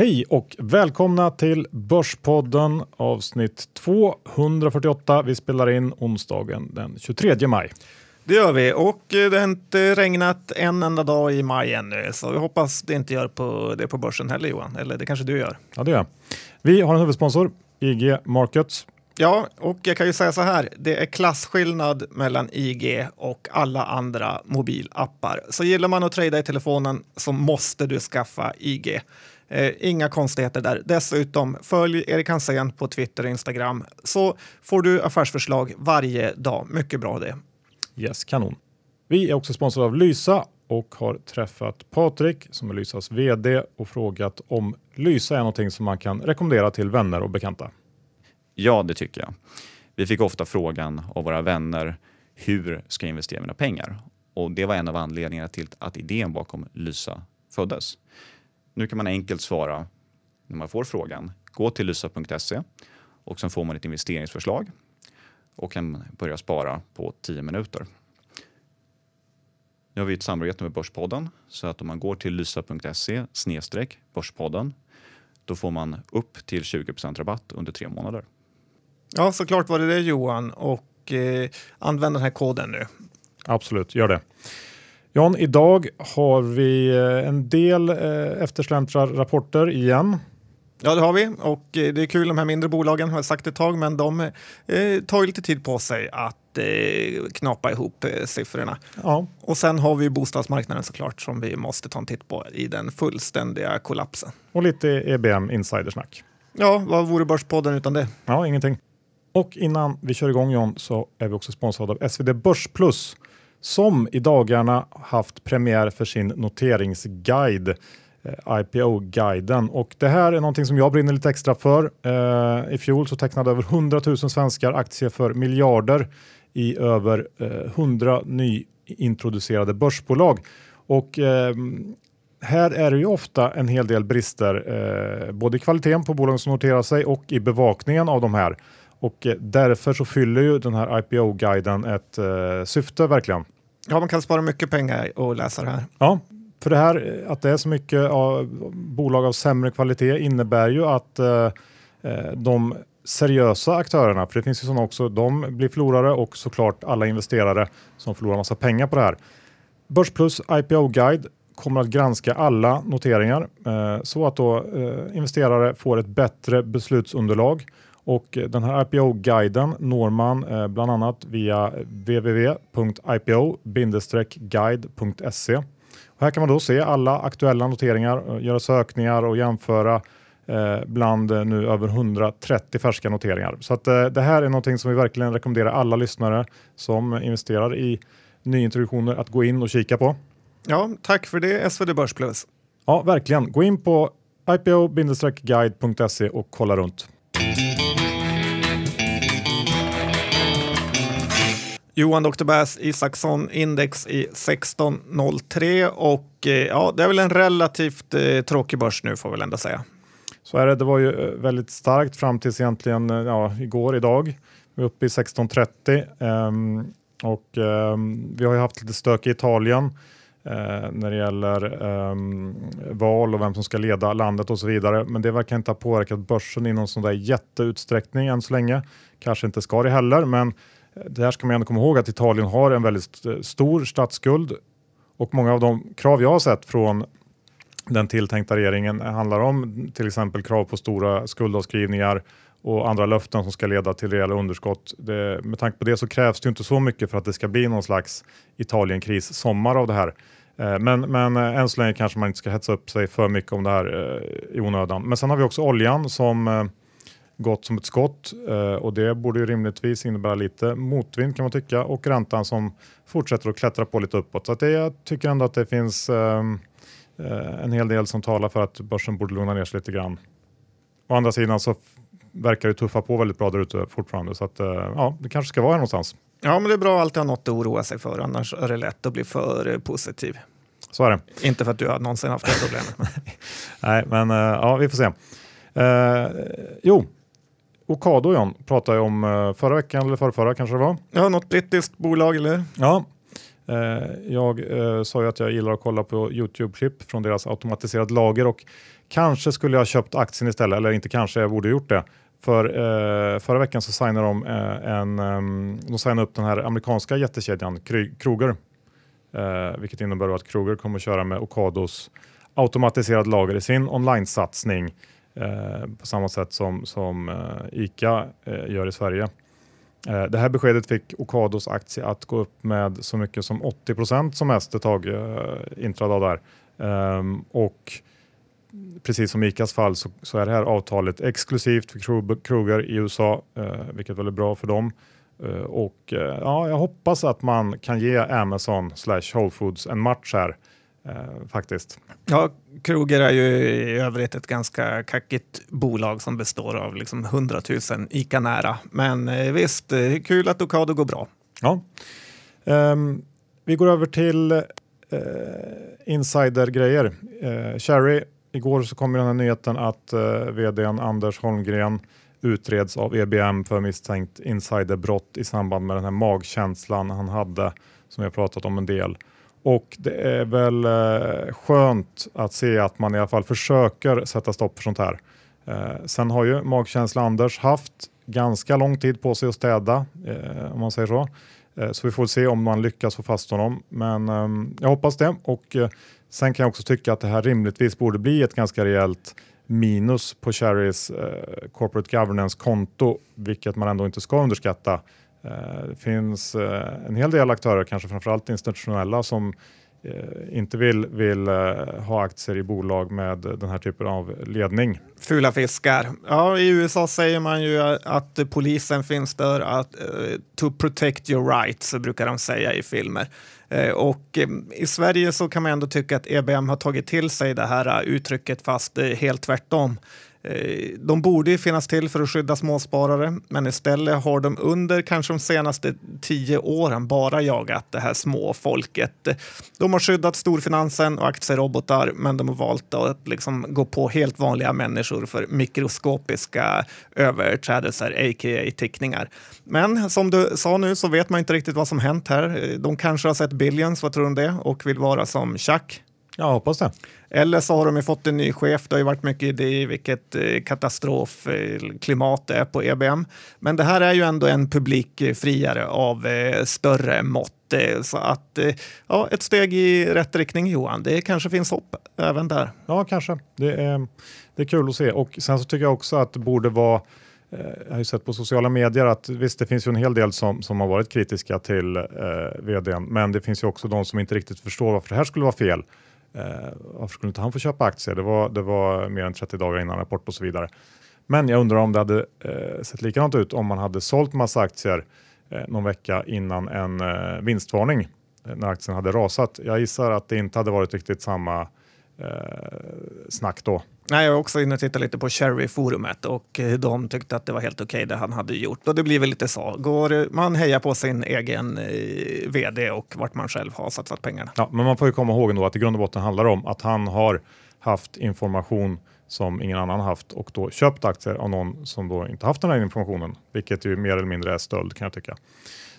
Hej och välkomna till Börspodden avsnitt 248. Vi spelar in onsdagen den 23 maj. Det gör vi och det har inte regnat en enda dag i maj ännu så vi hoppas det inte gör på det på börsen heller Johan. Eller det kanske du gör? Ja, det gör jag. Vi har en huvudsponsor, IG Markets. Ja, och jag kan ju säga så här. Det är klasskillnad mellan IG och alla andra mobilappar. Så gillar man att trada i telefonen så måste du skaffa IG. Eh, inga konstigheter där. Dessutom, följ Erik Hansén på Twitter och Instagram så får du affärsförslag varje dag. Mycket bra det. Yes, kanon. Vi är också sponsrade av Lysa och har träffat Patrik som är Lysas VD och frågat om Lysa är någonting som man kan rekommendera till vänner och bekanta. Ja, det tycker jag. Vi fick ofta frågan av våra vänner hur ska jag investera mina pengar? Och det var en av anledningarna till att idén bakom Lysa föddes. Nu kan man enkelt svara när man får frågan. Gå till lysa.se och sen får man ett investeringsförslag och kan börja spara på 10 minuter. Nu har vi ett samarbete med Börspodden så att om man går till lysa.se Börspodden då får man upp till 20% rabatt under tre månader. Ja, såklart var det det Johan och eh, använd den här koden nu. Absolut, gör det. Jan, idag har vi eh, en del eh, eftersläntra rapporter igen. Ja, det har vi och eh, det är kul. De här mindre bolagen har jag sagt ett tag, men de eh, tar lite tid på sig att eh, knapa ihop eh, siffrorna. Ja. Och sen har vi bostadsmarknaden såklart som vi måste ta en titt på i den fullständiga kollapsen. Och lite EBM insidersnack. Ja, vad vore Börspodden utan det? Ja, ingenting. Och innan vi kör igång John så är vi också sponsrade av SvD Börsplus som i dagarna haft premiär för sin noteringsguide eh, IPO-guiden. Och det här är någonting som jag brinner lite extra för. Eh, I fjol så tecknade över 100 000 svenskar aktier för miljarder i över eh, 100 nyintroducerade börsbolag. Och eh, här är det ju ofta en hel del brister, eh, både i kvaliteten på bolagen som noterar sig och i bevakningen av de här. Och eh, därför så fyller ju den här IPO-guiden ett eh, syfte verkligen. Ja, man kan spara mycket pengar och läsa det här. Ja, för det här att det är så mycket av bolag av sämre kvalitet innebär ju att eh, eh, de seriösa aktörerna, för det finns ju sådana också, de blir förlorare och såklart alla investerare som förlorar massa pengar på det här. Börsplus IPO-guide kommer att granska alla noteringar eh, så att då eh, investerare får ett bättre beslutsunderlag och den här IPO-guiden når man eh, bland annat via www.ipo-guide.se. Här kan man då se alla aktuella noteringar, göra sökningar och jämföra eh, bland eh, nu över 130 färska noteringar. Så att, det här är någonting som vi verkligen rekommenderar alla lyssnare som investerar i nyintroduktioner att gå in och kika på. Ja, tack för det SvD Börs Plus. Ja, verkligen. Gå in på ipo-guide.se och kolla runt. Johan Dr. Bass Isaksson index i 1603 och eh, ja, det är väl en relativt eh, tråkig börs nu får vi väl ändå säga. Så är det. Det var ju eh, väldigt starkt fram tills egentligen eh, ja, igår idag. Vi är uppe i 1630 um, ehm, och um, vi har ju haft lite stök i Italien uh, när det gäller um, val och vem som ska leda landet och så vidare. Men det verkar inte ha påverkat börsen i någon sån där jätteutsträckning än så länge. Kanske inte ska det heller, men det här ska man ändå komma ihåg att Italien har en väldigt stor statsskuld och många av de krav jag har sett från den tilltänkta regeringen handlar om till exempel krav på stora skuldavskrivningar och andra löften som ska leda till rejäla underskott. Det, med tanke på det så krävs det inte så mycket för att det ska bli någon slags Italienkris sommar av det här. Eh, men, men eh, än så länge kanske man inte ska hetsa upp sig för mycket om det här eh, i onödan. Men sen har vi också oljan som gått som ett skott eh, och det borde ju rimligtvis innebära lite motvind kan man tycka och räntan som fortsätter att klättra på lite uppåt. Så att det, jag tycker ändå att det finns ehm, eh, en hel del som talar för att börsen borde lugna ner sig lite grann. Å andra sidan så verkar det tuffa på väldigt bra där ute fortfarande så att eh, ja, det kanske ska vara här någonstans. Ja, men det är bra att alltid ha något att oroa sig för, annars är det lätt att bli för positiv. Så är det. Inte för att du har någonsin haft det problemet. Nej, men ja, vi får se. Uh, jo, Ocado John pratade jag om eh, förra veckan eller förra, förra kanske det var. Ja, något brittiskt bolag eller? Ja, eh, jag eh, sa ju att jag gillar att kolla på Youtube-klipp från deras automatiserade lager och Kanske skulle jag ha köpt aktien istället, eller inte kanske, jag borde gjort det. För förra veckan så signade de en, um, de signade upp den här amerikanska jättekedjan Kroger. Vilket innebär att Kroger kommer att köra med Ocados automatiserad lager i sin online-satsning Eh, på samma sätt som, som eh, ICA eh, gör i Sverige. Det här beskedet fick Ocados aktie att gå upp med så mycket som 80 procent som mest ett tag intradag där. Ehm, och precis som ICAs fall så, så, är det här avtalet exklusivt för Kroger i USA, vilket väl är bra för dem. Och ja, jag hoppas att man kan ge Amazon slash Whole Foods en match här eh, faktiskt. Ja, Kroger är ju i övrigt ett ganska kackigt bolag som består av liksom 100 000 ICA-nära. Men eh, visst, kul att Ocado går bra. Ja. Um, vi går över till uh, insidergrejer. Uh, Cherry, igår så kom den här nyheten att uh, vdn Anders Holmgren utreds av EBM för misstänkt insiderbrott i samband med den här magkänslan han hade som vi har pratat om en del. Och det är väl eh, skönt att se att man i alla fall försöker sätta stopp för sånt här. Eh, sen har ju magkänsla Anders haft ganska lång tid på sig att städa, eh, om man säger så. Så vi får se om man lyckas få fast honom. Men ehm, jag hoppas det. Och sen kan jag också tycka att det här rimligtvis borde bli ett ganska rejält minus på Cherrys corporate governance-konto, vilket man ändå inte ska underskatta. Eh, det finns eh, en hel del aktörer, kanske framförallt institutionella, som eh, inte vill, vill ha aktier i bolag med den här typen av ledning. Fula fiskar. Ja, I USA säger man ju att polisen finns där att to protect your rights, brukar de säga i filmer. Och i Sverige så kan man ändå tycka att EBM har tagit till sig det här uttrycket fast helt tvärtom. Eh, de borde ju finnas till för att skydda småsparare, men istället har de under kanske de senaste tio åren bara jagat det här småfolket. De har skyddat storfinansen och aktierobotar, men de har valt att liksom gå på helt vanliga människor för mikroskopiska överträdelser, a.k.a. tickningar. Men som du sa nu så vet man inte riktigt vad som hänt här. De kanske har sett Billions, vad tror du om det? Och vill vara som Chuck, jag hoppas det. Eller så har de ju fått en ny chef. Det har ju varit mycket idé i vilket eh, katastrofklimat det är på EBM. Men det här är ju ändå en publikfriare av eh, större mått. Eh, så att, ja, ett steg i rätt riktning Johan. Det kanske finns hopp även där. Ja, kanske. Det är, det är kul att se. Och sen så tycker jag också att det borde vara jag har ju sett på sociala medier att visst, det finns ju en hel del som, som har varit kritiska till eh, vdn, men det finns ju också de som inte riktigt förstår varför det här skulle vara fel. Eh, varför skulle inte han få köpa aktier? Det var, det var mer än 30 dagar innan rapport och så vidare. Men jag undrar om det hade eh, sett likadant ut om man hade sålt massa aktier eh, någon vecka innan en eh, vinstvarning eh, när aktien hade rasat. Jag gissar att det inte hade varit riktigt samma eh, snack då. Nej, jag var också inne och tittade lite på Cherry-forumet och eh, de tyckte att det var helt okej okay det han hade gjort. Och det blir väl lite så. Går, man hejar på sin egen eh, vd och vart man själv har satsat pengarna. Ja, men man får ju komma ihåg ändå att i grund och botten handlar det om att han har haft information som ingen annan haft och då köpt aktier av någon som då inte haft den här informationen, vilket ju mer eller mindre är stöld kan jag tycka.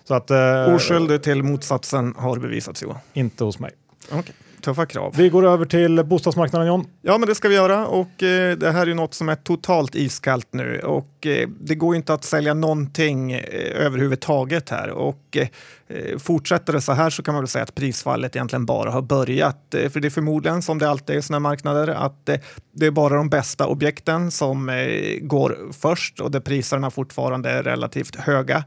Så att, eh, Oskyldig till motsatsen har bevisats Johan. Inte hos mig. Okay tuffa krav. Vi går över till bostadsmarknaden John. Ja, men det ska vi göra och eh, det här är något som är totalt iskallt nu och eh, det går inte att sälja någonting eh, överhuvudtaget här och Eh, Eh, fortsätter det så här så kan man väl säga att prisfallet egentligen bara har börjat. Eh, för det är förmodligen, som det alltid är i sådana marknader, att eh, det är bara de bästa objekten som går först och där priserna fortfarande är relativt höga.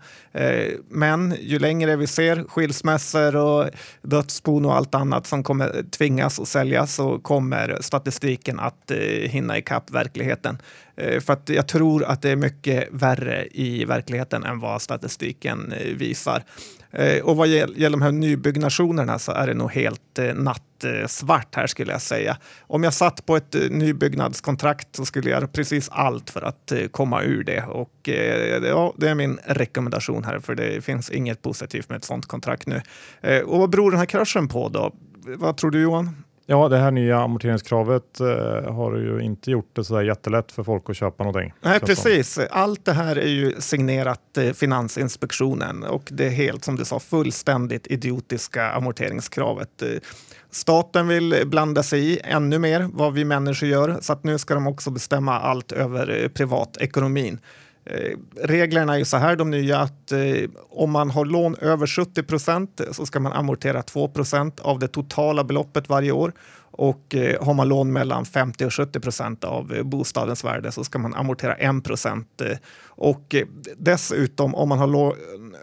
Men ju längre vi ser skilsmässor och dödsbon och allt annat som kommer tvingas att säljas så kommer statistiken att hinna ikapp verkligheten. För att jag tror att det är mycket värre i verkligheten än vad statistiken visar. Eh, och vad gäller de här nybyggnationerna så är det nog helt eh, nattsvart här skulle jag säga. Om jag satt på ett eh, nybyggnadskontrakt så skulle jag göra precis allt för att komma ur det. Och ja, det är min rekommendation här, för det finns inget positivt med ett sådant kontrakt nu. Och vad beror den här kraschen på då? Vad tror du Johan? Ja, det här nya amorteringskravet eh, har ju inte gjort det så jättelätt för folk att köpa någonting. Nej, precis. Allt det här är ju signerat eh, Finansinspektionen och det är helt som du sa fullständigt idiotiska amorteringskravet. Eh, staten vill blanda sig i ännu mer vad vi människor gör så att nu ska de också bestämma allt över eh, privatekonomin. Eh, reglerna är ju så här, de nya, att eh, om man har lån över 70 procent så ska man amortera 2 procent av det totala beloppet varje år. Och eh, har man lån mellan 50 och 70 procent av eh, bostadens värde så ska man amortera 1 procent. Eh, och dessutom, om man har lån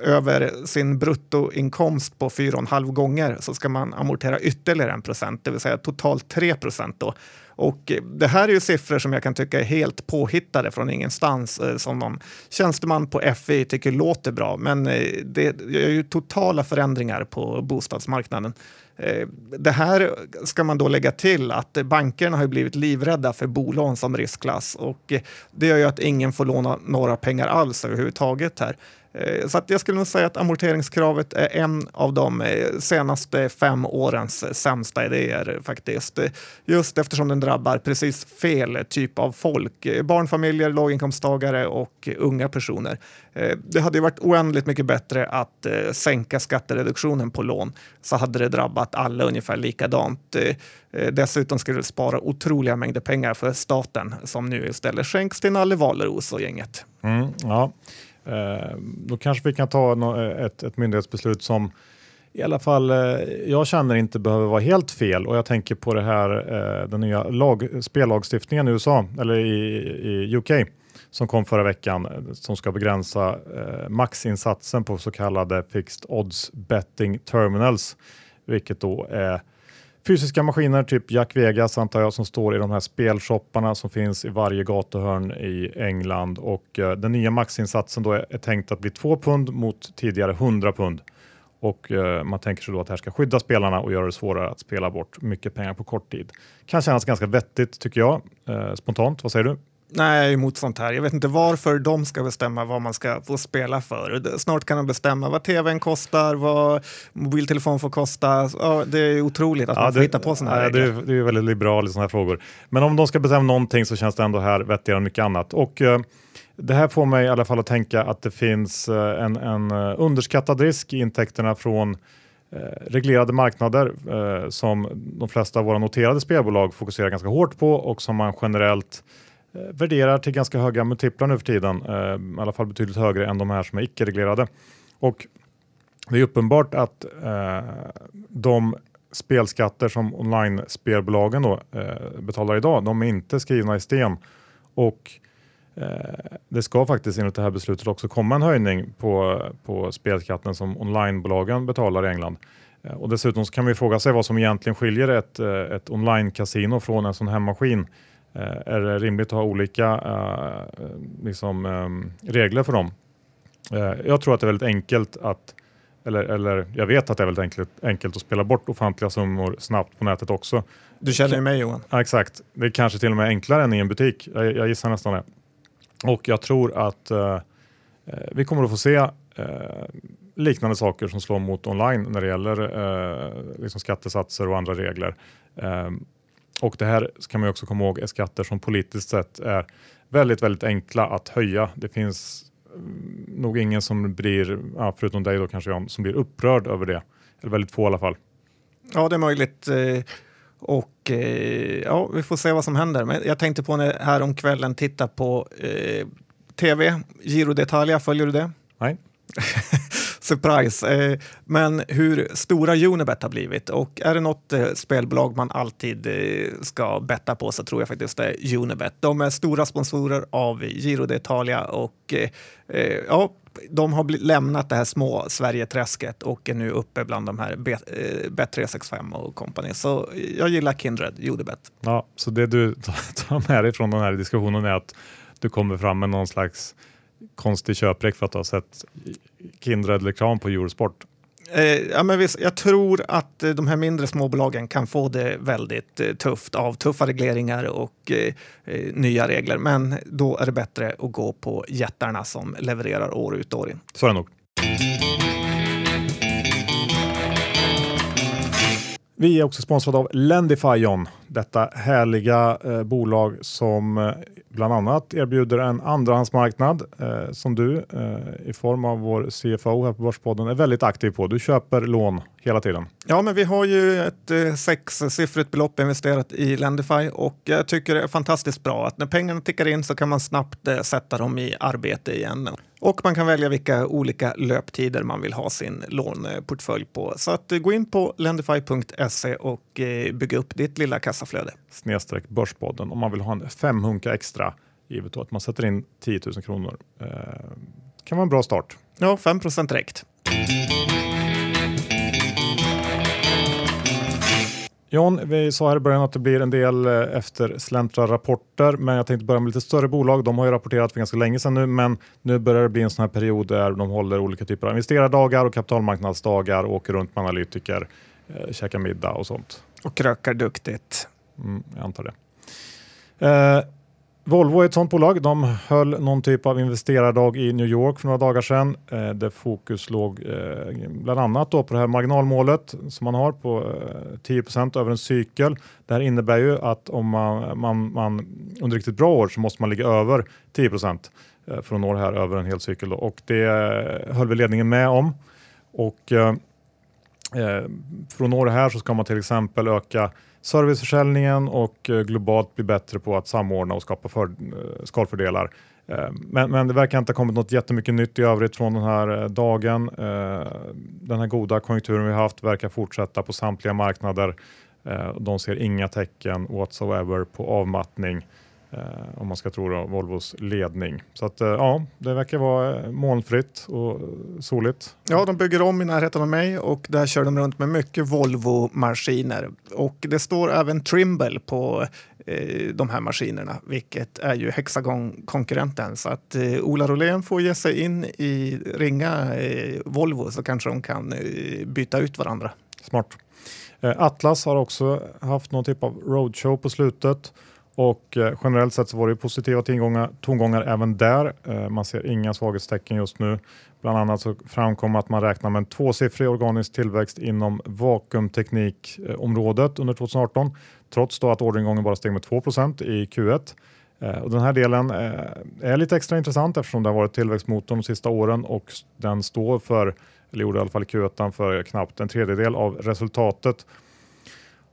över sin bruttoinkomst på 4,5 gånger så ska man amortera ytterligare 1 procent, det vill säga totalt 3 procent. Då. Och det här är ju siffror som jag kan tycka är helt påhittade från ingenstans som någon tjänsteman på FI tycker låter bra. Men det är ju totala förändringar på bostadsmarknaden. Eh, det här ska man då lägga till att bankerna har blivit livrädda för bolån som riskklass och det gör ju att ingen får låna några pengar alls överhuvudtaget här. Eh, så att jag skulle nog säga att amorteringskravet är en av de eh, senaste fem årens sämsta idéer faktiskt. Just eftersom den drabbar precis fel typ av folk. Barnfamiljer, låginkomsttagare och unga personer. Eh, det hade varit oändligt mycket bättre att sänka skattereduktionen på lån så hade det drabbat alla ungefär likadant. Dessutom skulle det spara otroliga mängder pengar för staten som nu istället skänks till Nalle Valeros och gänget. Mm, ja. Eh, då kanske vi kan ta eh, ett, ett myndighetsbeslut som i alla fall eh, jag känner inte behöver vara helt fel. Och jag tänker på det här den nya lag, spellagstiftningen i USA eller i, i UK som kom förra veckan som ska begränsa maxinsatsen på så kallade fixed odds betting terminals, vilket då är fysiska maskiner, typ Jack Vegas antar jag, som står i de här spelshopparna som finns i varje gatuhörn i England och eh, den nya maxinsatsen då är, är tänkt att bli 2 pund mot tidigare 100 pund. Och eh, man tänker sig då att det här ska skydda spelarna och göra det svårare att spela bort mycket pengar på kort tid. Kan kännas ganska vettigt tycker jag, eh, spontant. Vad säger du? Nej, jag är emot sånt här. Jag vet inte varför de ska bestämma vad man ska få spela för. Snart kan de bestämma vad tvn kostar, vad mobiltelefon får kosta. Ja, det är otroligt att ja, man får hitta på såna här ja, regler. Det är, det är väldigt liberalt i sådana här frågor. Men om de ska bestämma någonting så känns det ändå här vettigare än mycket annat. Och, uh, det här får mig i alla fall att tänka att det finns uh, en, en uh, underskattad risk i intäkterna från reglerade marknader som de flesta av våra noterade spelbolag fokuserar ganska hårt på och som man generellt Eh, Eh, värderar till ganska höga multiplar nu för tiden, eh, i alla fall betydligt högre än de här som är icke-reglerade. Och det är uppenbart att eh, de spelskatter som online-spelbolagen då, eh, betalar idag, de är inte skrivna i sten. Och eh, det ska faktiskt enligt det här beslutet också komma en höjning på, på spelskatten som onlinebolagen betalar i England. Eh, och dessutom kan vi fråga sig vad som egentligen skiljer ett, eh, ett online-casino från en sån här maskin Eh, är det rimligt att ha olika eh, liksom, ehm, regler för dem? Eh, jag tror att det är väldigt enkelt att eller, eller jag vet att det är väldigt enkelt, enkelt att spela bort ofantliga summor snabbt på nätet också. Du känner ju mig Johan. Ja, exakt. Det är kanske till och med enklare än i en butik. Jag, jag gissar nästan det. Och jag tror att eh, vi kommer att få se eh, liknande saker som slår mot online när det gäller eh, liksom skattesatser och andra regler. Och det här kan man också komma ihåg är skatter som politiskt sett är väldigt, väldigt enkla att höja. Det finns mm, nog ingen som blir, förutom dig då kanske Jan, som blir upprörd över det. Eller väldigt få i alla fall. Ja, det är möjligt. Eh, och eh, ja, vi får se vad som händer. Men jag tänkte på när här om kvällen titta på eh, tv, Giro d'Italia, följer du det? Nej. surprise. Eh, men hur stora Unibet har blivit och är det något eh, spelbolag man alltid eh, ska betta på så tror jag faktiskt det är Unibet. De är stora sponsorer av Giro d'Italia och ja, de har lämnat det här små Sverigeträsket och är nu uppe bland de här Bet365 och company. Så jag gillar Kindred, Unibet. Ja, så det du tar med dig från den här diskussionen är att du kommer fram med någon slags konstig köprek för att du har sett Kindred-reklam på Eurosport? Eh, ja, men visst, jag tror att eh, de här mindre småbolagen kan få det väldigt eh, tufft av tuffa regleringar och eh, eh, nya regler. Men då är det bättre att gå på jättarna som levererar år ut och år in. Så är det nog. Vi är också sponsrade av Lendify John, detta härliga eh, bolag som eh, bland annat erbjuder en andrahandsmarknad eh, som du eh, i form av vår CFO här på Börspodden är väldigt aktiv på. Du köper lån hela tiden. Ja, men vi har ju ett eh, sexsiffrigt belopp investerat i Lendify och jag tycker det är fantastiskt bra att när pengarna tickar in så kan man snabbt eh, sätta dem i arbete igen. Och man kan välja vilka olika löptider man vill ha sin låneportfölj på. Så att, eh, gå in på lendify.se och eh, bygga upp ditt lilla kassaflöde. Snedstreck Börspodden om man vill ha en femhunka extra givet att man sätter in 10 000 kronor. Eh, kan vara en bra start. Ja, 5% direkt. John, vi sa här i början att det blir en del eh, eftersläntra rapporter, men jag tänkte börja med lite större bolag. De har ju rapporterat för ganska länge sedan nu, men nu börjar det bli en sån här period där de håller olika typer av investerardagar och kapitalmarknadsdagar, åker runt med analytiker, eh, käkar middag och sånt. Och krökar duktigt. Mm, jag antar det. Eh, Volvo är ett sådant bolag. De höll någon typ av investerardag i New York för några dagar sedan. Eh, där fokus låg eh, bland annat då på det här marginalmålet som man har på eh, 10% över en cykel. Det här innebär ju att om man, man, man under riktigt bra år så måste man ligga över 10 eh, för att nå det här över en hel cykel. Då. Och det eh, höll vi ledningen med om. Och eh, eh, för att nå det här så ska man till exempel öka serviceförsäljningen och eh, globalt bli bättre på att samordna och skapa för, eh, skalfördelar. Eh, men, men, det verkar inte ha kommit något jättemycket nytt i övrigt från den här dagen. Den här goda konjunkturen vi haft verkar fortsätta på samtliga marknader. De ser inga tecken whatsoever på avmattning om man ska tro då, Volvos ledning. Så att, ja, det verkar vara molnfritt och soligt. Ja, de bygger om i närheten av mig och där kör de runt med mycket Volvo-maskiner. Och det står även Trimble på eh, de här maskinerna, vilket är ju Hexagon-konkurrenten. Så att eh, Ola Rolén får ge sig in i ringa eh, Volvo så kanske de kan eh, byta ut varandra. Smart. Eh, Atlas har också haft någon typ av roadshow på slutet. Och eh, generellt sett så var det positiva tongångar, tongångar även där. Eh, man ser inga svaghetstecken just nu. Bland annat så framkom att man räknar med en tvåsiffrig organisk tillväxt inom vakuumteknikområdet under 2018, trots då att orderingången bara steg med 2% i Q1. Eh, och den här delen är lite extra intressant eftersom det har varit tillväxtmotorn de sista åren och den står för, eller gjorde i alla fall Q1, för knappt en tredjedel av resultatet.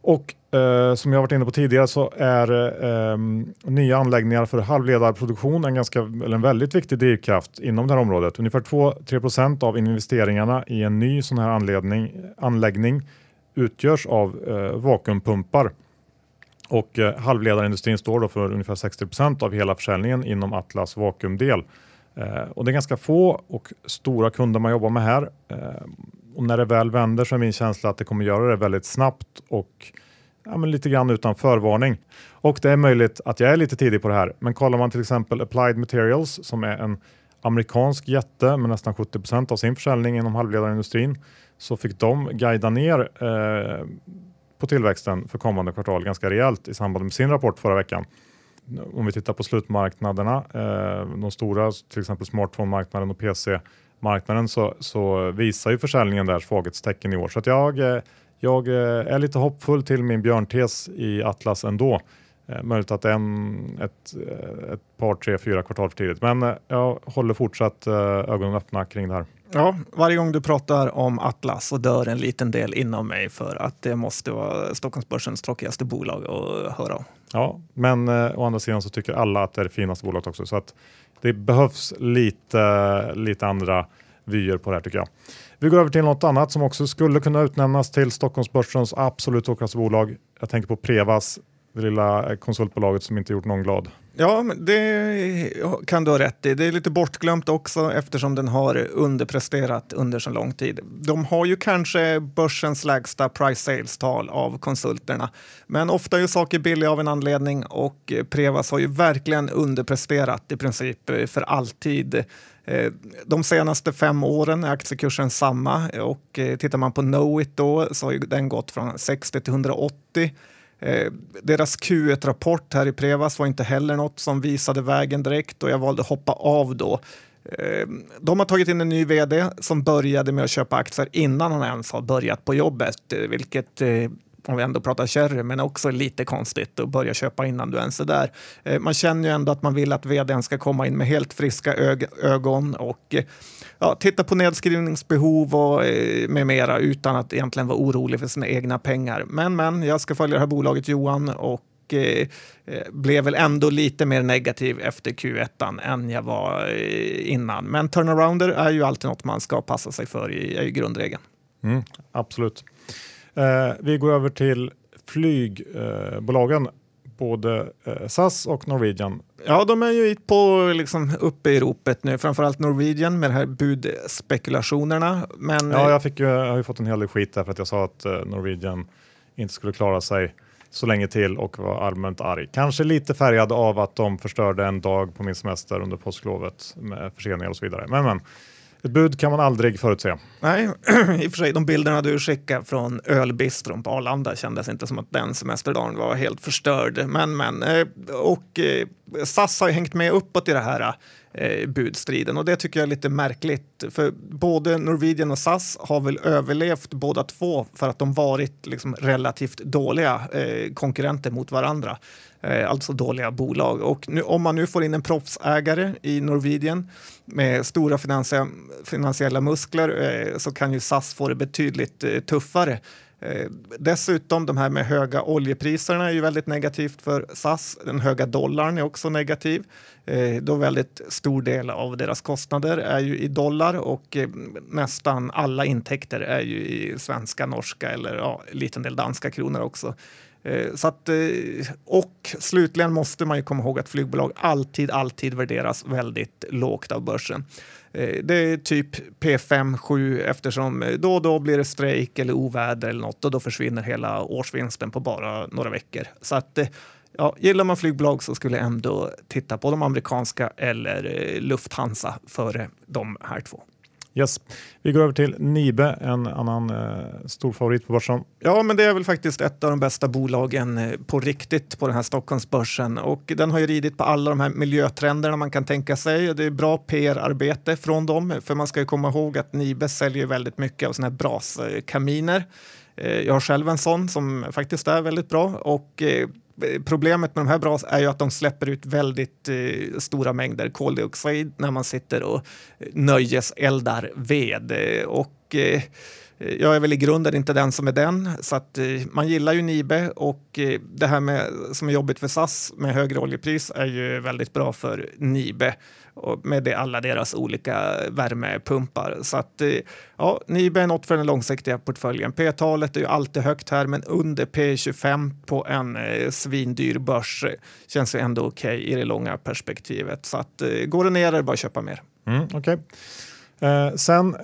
Och Uh, som jag varit inne på tidigare så är eh, nya anläggningar för halvledarproduktion en, ganska, eller en väldigt viktig drivkraft inom det här området. Ungefär 2-3% av investeringarna i en ny sån här anledning, anläggning utgörs av uh, vakuumpumpar. Och uh, halvledarindustrin står då för ungefär 60% av hela försäljningen inom Atlas vakuumdel. Och det är ganska få och stora kunder man jobbar med här. Och när det väl vänder så är min känsla att det kommer göra det väldigt snabbt och ja, men lite grann utan förvarning. Och det är möjligt att jag är lite tidig på det här, men kollar man till exempel Applied Materials som är en amerikansk jätte med nästan 70 procent av sin försäljning inom halvledarindustrin så fick de guida ner eh, på tillväxten för kommande kvartal ganska rejält i samband med sin rapport förra veckan. Om vi tittar på slutmarknaderna, eh, de stora, till exempel smartphone-marknaden och PC marknaden så, så visar ju försäljningen där svaghetstecken i år. Så att jag, eh, jag eh, är lite hoppfull till min björntes i Atlas ändå. Eh, möjligt att en, ett, ett par, tre, fyra kvartal för tidigt. Men jag håller fortsatt ögonen öppna kring det här. Ja, varje gång du pratar om Atlas så dör en liten del inom mig för att det måste vara Stockholmsbörsens tråkigaste bolag att höra om. Ja, men eh, å andra sidan så tycker alla att det är det finaste bolaget också. Så att det behövs lite, lite andra vyer på det här tycker jag. Vi går över till något annat som också skulle kunna utnämnas till Stockholmsbörsens absolut tråkigaste bolag. Jag tänker på Prevas, det lilla konsultbolaget som inte gjort någon glad. Ja, det kan du ha rätt i. Det är lite bortglömt också eftersom den har underpresterat under så lång tid. De har ju kanske börsens lägsta price sales-tal av konsulterna, men ofta är ju saker billiga av en anledning och Prevas har ju verkligen underpresterat i princip för alltid. Eh, de senaste fem åren är aktiekursen samma och eh, tittar man på Knowit då så har den gått från 60 till 180 eh, deras Q1-rapport här i Prevas var inte heller något som visade vägen direkt och jag valde att hoppa av då. De har tagit in en ny vd som började med att köpa aktier innan han ens har börjat på jobbet, vilket om vi ändå pratar Cherry, men också lite konstigt att börja köpa innan du ens är där. Eh, man känner ju ändå att man vill att vdn ska komma in med helt friska ögon och ja, titta på nedskrivningsbehov och eh, med mera utan att egentligen vara orolig för sina egna pengar. Men, men, jag ska följa det här bolaget Johan och eh, eh blev väl ändå lite mer negativ efter Q1 än jag var innan. Men turnarounder är ju alltid något man ska passa sig för, i, är ju grundregeln. Mm, absolut. Eh, vi går över till flygbolagen, både eh, SAS och Norwegian. Ja, de är ju på, liksom, uppe i ropet nu, framförallt Norwegian med de här budspekulationerna. Men, ja, jag, fick ju, jag har ju fått en hel del skit där för att jag sa att eh, Norwegian inte skulle klara sig så länge till och var allmänt arg. Kanske lite färgad av att de förstörde en dag på min semester under påsklovet med förseningar och så vidare. Men, men ett bud kan man aldrig förutse. Nej, i och för sig de bilderna du skickade från ölbistron på Arlanda kändes inte som att den semesterdagen var helt förstörd. Men, men. Eh, och eh, SAS har ju hängt med uppåt i det här eh, eh, budstriden och det tycker jag är lite märkligt. För både Norwegian och SAS har väl överlevt båda två för att de varit liksom relativt dåliga eh, konkurrenter mot varandra. Eh, alltså dåliga bolag. Och nu, om man nu får in en proffsägare i Norwegian med stora finansie finansiella muskler eh, så kan ju SAS få det betydligt eh, tuffare. Eh, dessutom de här med höga oljepriserna är ju väldigt negativt för SAS. Den höga dollarn är också negativ. Eh, då väldigt stor del av deras kostnader är ju i dollar och eh, nästan alla intäkter är ju i svenska, norska eller ja, liten del danska kronor också. Eh, så att, eh, och slutligen måste man ju komma ihåg att flygbolag alltid, alltid värderas väldigt lågt av börsen. Eh, det är typ P5, 7 eftersom eh, då och då blir det strejk eller oväder eller något och då försvinner hela årsvinsten på bara några veckor. Så att eh, ja, gillar man flygbolag så skulle jag ändå titta på de amerikanska eller Lufthansa före de här två. Yes. Vi går över till Nibe, en annan eh, stor favorit på börsen. Ja, men det är väl faktiskt ett av de bästa bolagen eh, på riktigt på den här Stockholmsbörsen och den har ju ridit på alla de här miljötrenderna man kan tänka sig. Det är bra PR-arbete från dem, för man ska ju komma ihåg att Nibe säljer väldigt mycket av sådana här braskaminer. Eh, jag har själv en sån som faktiskt är väldigt bra och eh, problemet med de här bras är ju att de släpper ut väldigt eh, stora mängder koldioxid när man sitter och eh, nöjeseldar ved. Eh, och, eh, jag är väl i grunden inte den som är den, så att eh, man gillar ju Nibe och eh, det här med, som är jobbigt för SAS med högre oljepris är ju väldigt bra för Nibe med det, alla deras olika värmepumpar. Så att eh, ja, Nibe är något för den långsiktiga portföljen. P-talet är ju alltid högt här, men under P25 på en eh, svindyr börs eh, känns ju ändå okej okay i det långa perspektivet. Så att eh, går det ner är det bara att köpa mer. Mm, okay. Eh, sen eh,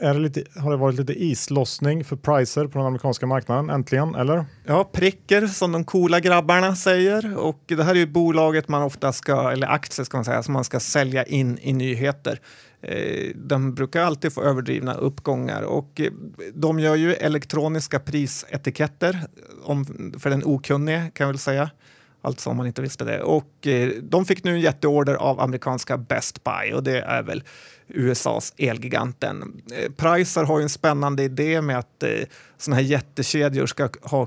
är det lite, har det varit lite islossning för priser på den amerikanska marknaden äntligen, eller? Ja, pricker som de coola grabbarna säger. Och det här är ju bolaget man ofta ska, eller aktier ska man säga, som man ska sälja in i nyheter. Eh, de brukar alltid få överdrivna uppgångar och eh, de gör ju elektroniska prisetiketter om, för den okunnige kan jag väl säga. Alltså om man inte visste det. Och eh, de fick nu en jätteorder av amerikanska Best Buy och det är väl USAs Elgiganten. Eh, Pricer har ju en spännande idé med att eh, sådana här jättekedjor ska ha,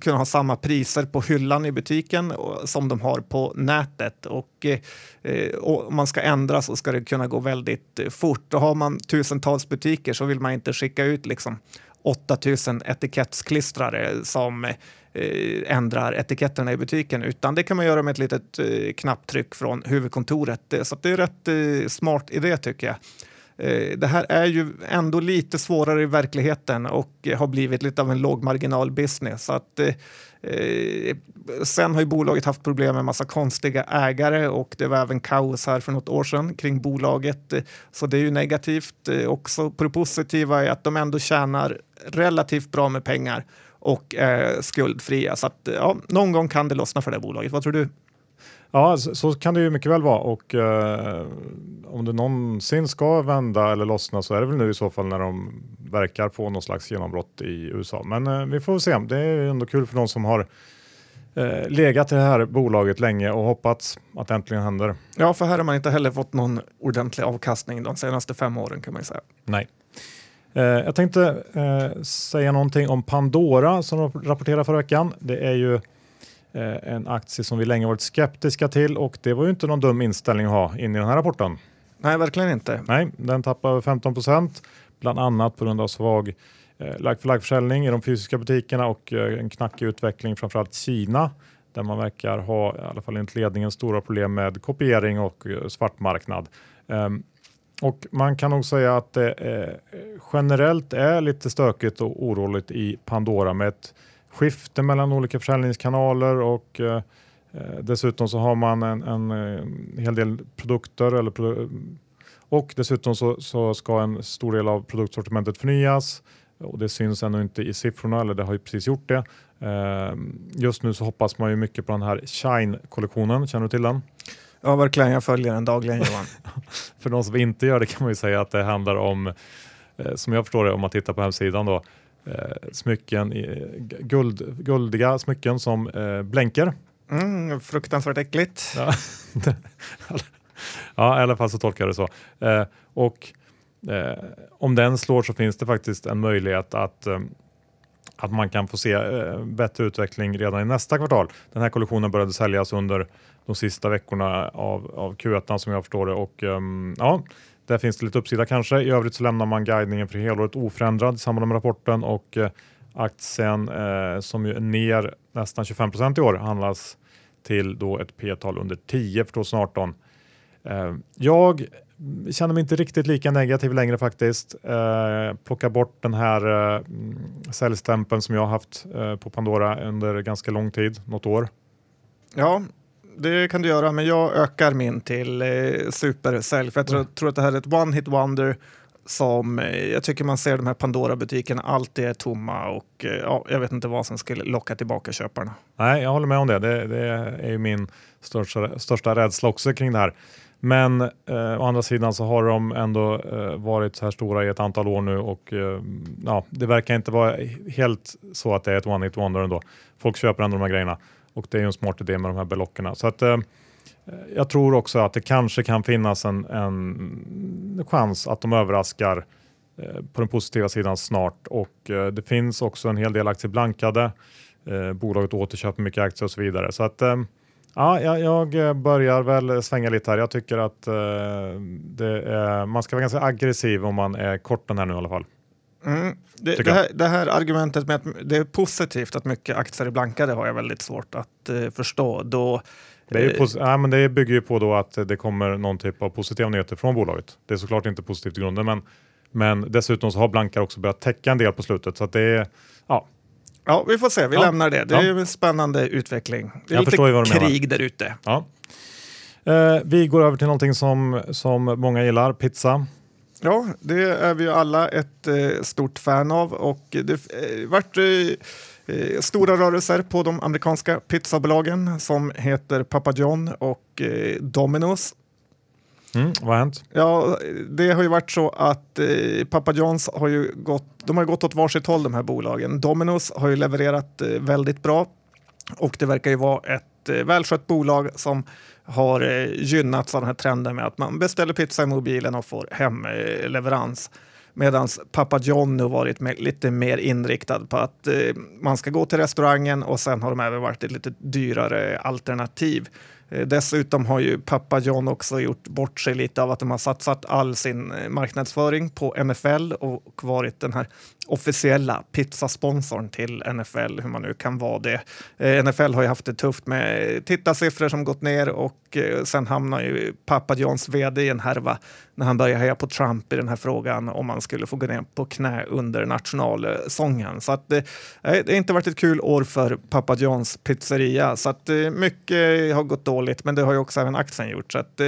kunna ha samma priser på hyllan i butiken som de har på nätet. Och, eh, eh, och om man ska ändra så ska det kunna gå väldigt eh, fort. Och har man tusentals butiker så vill man inte skicka ut liksom 8000 etikettklistrare som eh, eh, ändrar etiketterna i butiken, utan det kan man göra med ett litet eh, knapptryck från huvudkontoret. Eh, så det är rätt eh, smart idé tycker jag. Eh, det här är ju ändå lite svårare i verkligheten och eh, har blivit lite av en lågmarginal-business. Så att, eh, sen har ju bolaget haft problem med massa konstiga ägare och det var även kaos här för något år sedan kring bolaget. Så det är ju negativt. Också på det positiva är att de ändå tjänar relativt bra med pengar och är skuldfria. Så att, ja, någon gång kan det lossna för det bolaget. Vad tror du? Ja, så, så kan det ju mycket väl vara och eh, om det någonsin ska vända eller lossna så är det väl nu i så fall när de verkar få någon slags genombrott i USA. Men eh, vi får se. Det är ändå kul för de som har eh, legat i det här bolaget länge och hoppats att det äntligen händer. Ja, för här har man inte heller fått någon ordentlig avkastning de senaste fem åren kan man ju säga. Nej. Eh, jag tänkte eh, säga någonting om Pandora som rapporterade förra veckan. Det är ju eh, en aktie som vi länge varit skeptiska till och det var ju inte någon dum inställning att ha in i den här rapporten. Nej, verkligen inte. Nej, den tappar 15 procent, bland annat på grund av svag eh, like-för-like-försäljning i de fysiska butikerna och en knackig utveckling framförallt Kina där man verkar ha, i alla fall enligt ledningen, stora problem med kopiering och svartmarknad. Um, och man kan nog säga att det eh, generellt är lite stökigt och oroligt i Pandora med ett skifte mellan olika försäljningskanaler och eh, eh dessutom så har man en, en, en hel del produkter eller produ och dessutom så, så, ska en stor del av produktsortimentet förnyas och det syns ännu inte i siffrorna, eller det har ju precis gjort det. Eh, just nu så hoppas man ju mycket på den här Shine-kollektionen, känner du till den? Ja, verkligen. Jag följer den dagligen Johan. För de som inte gör det kan man ju säga att det handlar om, eh, som jag förstår det om man tittar på hemsidan då, eh, smycken, guld, guldiga smycken som eh, blänker. Mm, fruktansvärt äckligt. Ja. ja, i alla fall så tolkar jag det så. Och om den slår så finns det faktiskt en möjlighet att att man kan få se eh, bättre utveckling redan i nästa kvartal. Den här kollektionen började säljas under de sista veckorna av, av Q1 som jag förstår det och um, ja, där finns det lite uppsida kanske. I övrigt så lämnar man guidningen för helåret oförändrad i samband med rapporten och eh, aktien eh, som ju är ner nästan 25 procent i år handlas till då ett P-tal under 10 för 2018. Eh, jag känner mig inte riktigt lika negativ längre faktiskt. Eh, plocka bort den här eh, säljstämpeln som jag har haft eh, på Pandora under ganska lång tid, något år. Ja, det kan du göra, men jag ökar min till eh, supersälj för jag tror, mm. tror, att det här är ett one hit wonder som jag tycker man ser de här Pandora-butikerna alltid är tomma och ja, jag vet inte vad som skulle locka tillbaka köparna. Nej, jag håller med om det. Det, det är ju min största, största rädsla också kring det här. Men eh, å andra sidan så har de ändå eh, varit så här stora i ett antal år nu och eh, ja, det verkar inte vara helt så att det är ett one hit wonder ändå. Folk köper ändå de här grejerna och det är ju en smart idé med de här belockerna. Så att, eh, jag tror också att det kanske kan finnas en, en chans att de överraskar eh, på den positiva sidan snart och eh, det finns också en hel del aktier blankade. Eh, bolaget återköper mycket aktier och så vidare. Så att eh, Ja, jag, jag börjar väl svänga lite här. Jag tycker att uh, är, man ska vara ganska aggressiv om man är kort den här nu i alla fall. Mm. Det, det, här, det, här, argumentet med att det är positivt att mycket aktier är blankade har jag väldigt svårt att uh, förstå. Då, det, är uh, ja, men det bygger ju på då att det kommer någon typ av positiva nyheter från bolaget. Det är såklart inte positivt i grunden, men, men dessutom så har blankar också börjat täcka en del på slutet. Så det är, ja, Ja, vi får se. Vi ja. lämnar det. Det är ja. en spännande utveckling. Det är Jag lite krig där ute. Ja. Eh, vi går över till någonting som, som många gillar, pizza. Ja, det är vi ju alla ett eh, stort fan av och det eh, vart eh, eh, stora rörelser på de amerikanska pizzabolagen som heter Papa John och eh, Domino's Mm, vad har hänt? Ja, det har ju varit så att eh, Papa Johns har ju gått, de har gått åt varsitt håll de här bolagen. Domino's har ju levererat eh, väldigt bra och det verkar ju vara ett eh, välskött bolag som har eh, gynnats av den här trenden med att man beställer pizza i mobilen och får hemleverans. Medan Papa John nu varit med, lite mer inriktad på att eh, man ska gå till restaurangen och sen har de även varit ett lite dyrare alternativ. Eh, dessutom har ju pappa John också gjort bort sig lite av att de har satsat all sin eh, marknadsföring på NFL och varit den här officiella pizzasponsorn till NFL, hur man nu kan vara det. Eh, NFL har ju haft det tufft med tittarsiffror som gått ner och eh, sen hamnar ju pappa Johns vd i en härva när han börjar heja på Trump i den här frågan om man skulle få gå ner på knä under nationalsången. Så att, eh, det har inte varit ett kul år för pappa Johns pizzeria. Så att eh, mycket har gått dåligt men det har ju också även aktien gjort. Så att,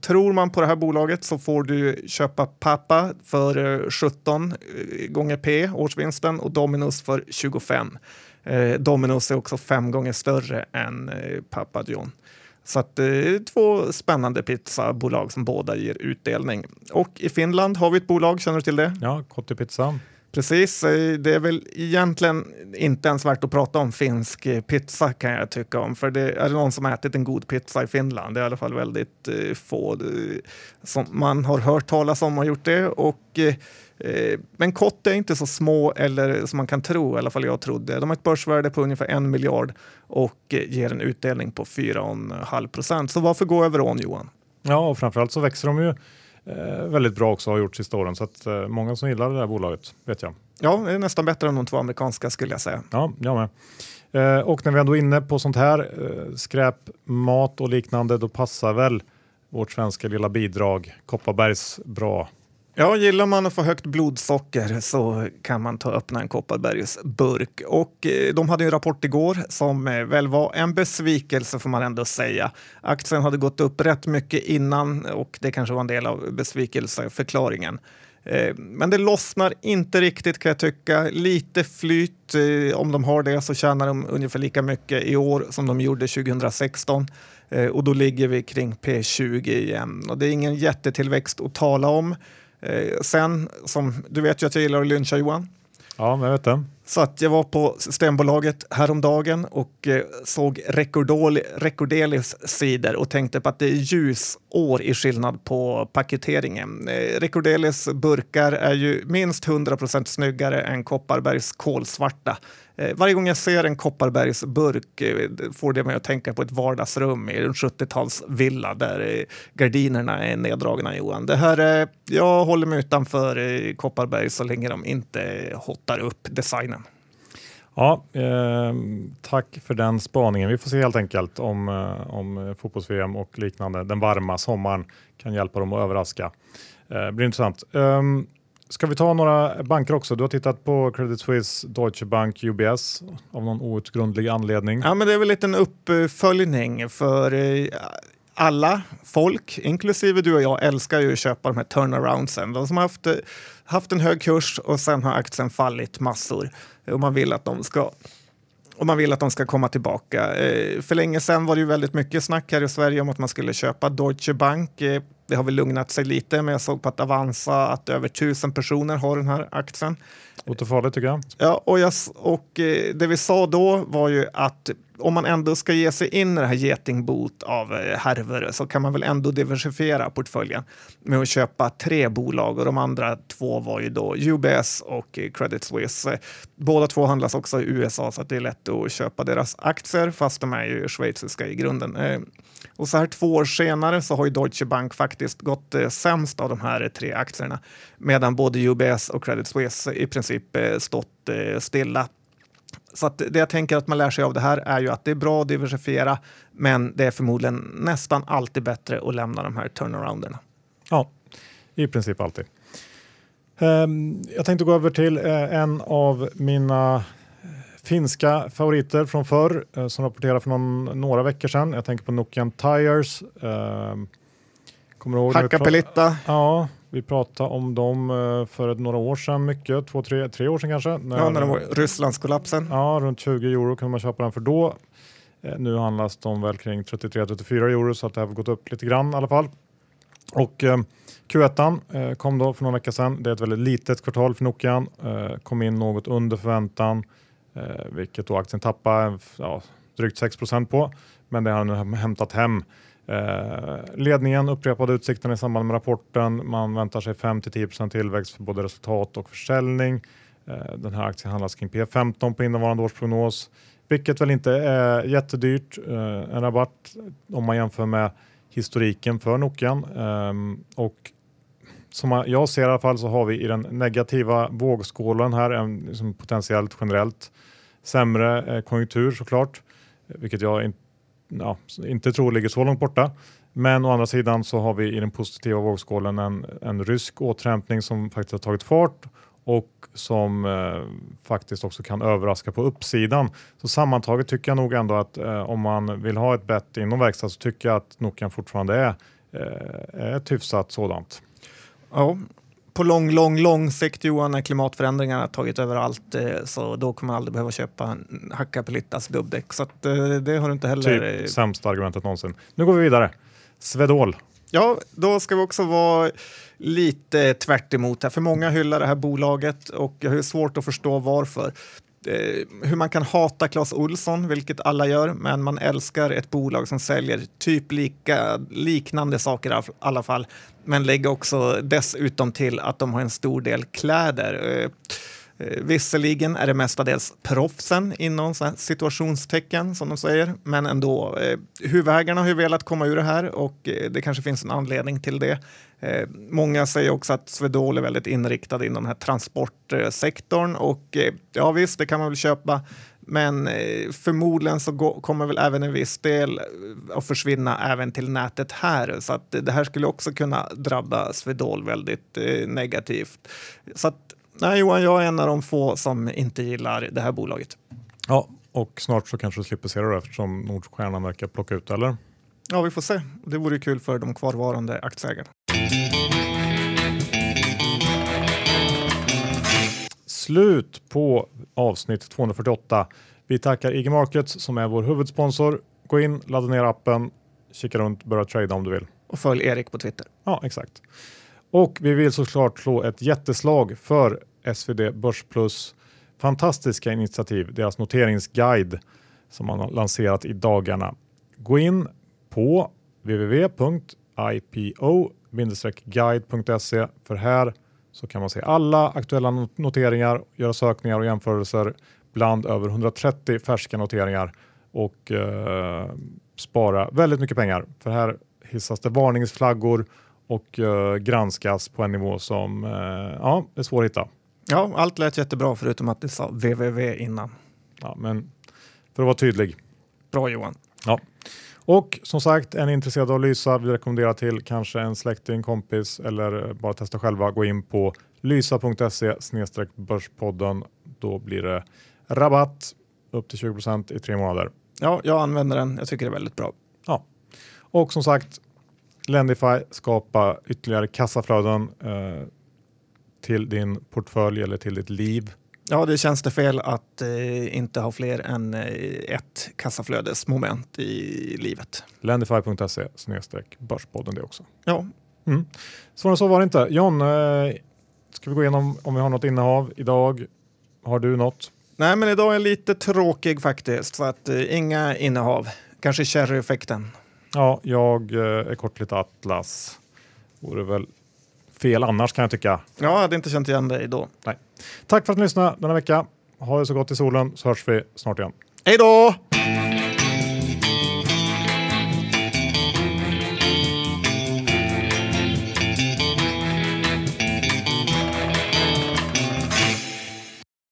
tror man på det här bolaget så får du köpa Papa för eh, 17 eh, gånger P, årsvinsten, och Dominus för 25. Eh, Dominus är också fem gånger större än eh, Papa John. Så att, eh, två spännande pizzabolag som båda ger utdelning. Och i Finland har vi ett bolag, känner du till det? Ja, Kotipizza. Precis, det är väl egentligen inte ens värt att prata om finsk eh, pizza kan jag tycka om. För det är det någon som har ätit en god pizza i Finland. Det är i alla fall väldigt eh, få eh, som man har hört talas om och gjort det. Och men Kott är inte så små eller som man kan tro, i alla fall jag trodde. De har ett börsvärde på ungefär en miljard och ger en utdelning på 4,5 procent. Så varför gå över ån Johan? Ja, och framförallt så växer de ju väldigt bra också har gjort sista åren. Så att eh, många som gillar det här bolaget vet jag. Ja, det är nästan bättre än de två amerikanska skulle jag säga. Ja, jag med. Eh, och när vi ändå är inne på sånt här eh, skräp, mat och liknande, då passar väl vårt svenska lilla bidrag Kopparbergs bra. Ja, gillar man att få högt blodsocker så kan man ta och öppna en Kopparbergs burk. Och eh, de hade en rapport igår som eh, väl var en besvikelse får man ändå säga. Aktien hade gått upp rätt mycket innan och det kanske var en del av besvikelseförklaringen. Eh, men det lossnar inte riktigt kan jag tycka. Lite flyt, om de har det så tjänar de ungefär lika mycket i år som de gjorde 2016. Och då ligger vi kring P20 igen. Och det är ingen jättetillväxt att tala om. Sen, som du vet ju att jag gillar att lyncha Johan. Ja, jag vet det. Så att jag var på Systembolaget häromdagen och eh, såg Rekordelis sidor och tänkte på att det är ljusår i skillnad på paketeringen. Eh, Rekordelis burkar är ju minst 100% snyggare än Kopparbergs kolsvarta. Eh, varje gång jag ser en Kopparbergs burk eh, får det mig att tänka på ett vardagsrum i en 70-talsvilla där eh, gardinerna är neddragna, Johan. Det här, jag håller mig utanför Kopparberg så länge de inte hottar upp designen. Ja, eh, tack för den spaningen. Vi får se helt enkelt om, om fotbolls-VM och liknande den varma sommaren kan hjälpa dem att överraska. Eh, blir intressant. Um, Ska vi ta några banker också? Du har tittat på Credit Suisse, Deutsche Bank, UBS av någon outgrundlig anledning. Ja, men det är väl en uppföljning för eh, alla folk, inklusive du och jag, älskar ju att köpa de här turnaroundsen. De som har haft, eh, haft en hög kurs och sen har aktien fallit massor och man vill att de ska och man vill att de ska komma tillbaka. Eh, för länge sedan var det ju väldigt mycket snack här i Sverige om att man skulle köpa Deutsche Bank. Det har väl lugnat sig lite, men jag såg på att Avanza att över tusen personer har den här aktien. Återfarligt tycker jag. Ja, och, jag, och eh, det vi sa då var ju att om man ändå ska ge sig in i det här getingboet av eh, härvor så kan man väl ändå diversifiera portföljen med att köpa tre bolag och de andra två var ju då UBS och eh, Credit Suisse. Båda två handlas också i USA så det är lätt att köpa deras aktier fast de är ju schweiziska i grunden. Eh, och så här två år senare så har ju Deutsche Bank faktiskt gått sämst av de här tre aktierna medan både UBS och Credit Suisse i princip stått stilla. Så att det jag tänker att man lär sig av det här är ju att det är bra att diversifiera men det är förmodligen nästan alltid bättre att lämna de här turnarounderna. Ja, i princip alltid. Um, jag tänkte gå över till uh, en av mina finska favoriter från förr eh, som rapporterade för någon, några veckor sedan. Jag tänker på Nokian Tires. Eh, kommer ihåg Hakkapeliitta. Ja, vi pratade om dem eh, för några år sedan mycket, två, tre, tre år sedan kanske. När, ja, när det var Rysslandskollapsen. Ja, runt 20 euro kunde man köpa den för då. Eh, nu handlas de väl kring 33-34 euro så att det har gått upp lite grann i alla fall. Och eh, Q1 eh, kom då för några veckor sedan. Det är ett väldigt litet kvartal för Nokian. Eh, kom in något under förväntan. Vilket då aktien tappar ja, drygt 6 på. Men det har nu hämtat hem. Eh, ledningen upprepade utsikterna i samband med rapporten. Man väntar sig 5-10% tillväxt för både resultat och försäljning. Eh, den här aktien handlas kring P15 på innevarande års prognos, vilket väl inte är jättedyrt. Eh, en rabatt om man jämför med historiken för Nokian. Och som jag ser i alla fall så har vi i den negativa vågskålen här en liksom potentiellt generellt sämre konjunktur såklart, vilket jag inte ja, inte tror ligger så långt borta. Men å andra sidan så har vi i den positiva vågskålen en, en rysk återhämtning som faktiskt har tagit fart och som eh, faktiskt också kan överraska på uppsidan. Så sammantaget tycker jag nog ändå att eh, om man vill ha ett bett inom verkstad så tycker jag att Nokian fortfarande är, eh, ett hyfsat sådant. Ja, på lång, lång, lång sikt Johan, när klimatförändringarna tagit över allt, eh, så då kommer man aldrig behöva köpa en Hakkapelittas dubbdäck. Så att, eh, det har du inte heller... Typ sämsta argumentet någonsin. Nu går vi vidare. Svedol. Ja, då ska vi också vara lite tvärt emot här, för många hyllar det här bolaget och jag har svårt att förstå varför. Eh, hur man kan hata Clas Olsson, vilket alla gör, men man älskar ett bolag som säljer typ lika, liknande saker i alla fall. Men lägg också dessutom till att de har en stor del kläder. Eh, eh, visserligen är det mestadels proffsen inom situationstecken som de säger, men ändå. Eh, huvudägarna har ju velat komma ur det här och det kanske finns en anledning till det. Eh, många säger också att Swedol är väldigt inriktad inom den här transportsektorn och eh, ja visst, det kan man väl köpa. Men eh, förmodligen så kommer väl även en viss del att försvinna även till nätet här. Så att det här skulle också kunna drabba Swedol väldigt negativt. Så att Nej, Johan, jag är en av de få som inte gillar det här bolaget. Ja, och snart så kanske du slipper se det eftersom Nordstjärnan verkar plocka ut, eller? Ja, vi får se. Det vore kul för de kvarvarande aktieägarna. Slut på avsnitt 248. Vi tackar IG Markets som är vår huvudsponsor. Gå in, ladda ner appen, kika runt, börja trada om du vill. Och följ Erik på Twitter. Ja, exakt. Och vi vill såklart slå ett jätteslag för SvD Börsplus fantastiska initiativ, deras noteringsguide som man har lanserat i dagarna. Gå in på www.ipo-guide.se för här så kan man se alla aktuella noteringar, göra sökningar och jämförelser bland över 130 färska noteringar och eh, spara väldigt mycket pengar. För här hissas det varningsflaggor och uh, granskas på en nivå som uh, ja, är svår att hitta. Ja, allt lät jättebra förutom att det sa www innan. Ja, men för att vara tydlig. Bra Johan. Ja. Och som sagt, är ni intresserade av Lysa vill rekommendera till kanske en släkting, kompis eller bara testa själva. Gå in på lysa.se börspodden. Då blir det rabatt upp till 20% i tre månader. Ja, jag använder den. Jag tycker det är väldigt bra. Ja, och som sagt, Lendify skapa ytterligare kassaflöden eh, till din portfölj eller till ditt liv. Ja, det känns det fel att eh, inte ha fler än eh, ett kassaflödesmoment i livet. Lendify.se börspodden det också. Ja. Mm. Svårare så var det inte. John, eh, ska vi gå igenom om vi har något innehav idag? Har du något? Nej, men idag är lite tråkig faktiskt, så att eh, inga innehav. Kanske cherry-effekten. Ja, jag eh, är kort lite Atlas. Vore väl fel annars kan jag tycka. Jag hade inte känt igen dig då. Nej. Tack för att ni lyssnade denna vecka. Ha det så gott i solen så hörs vi snart igen. Hej då!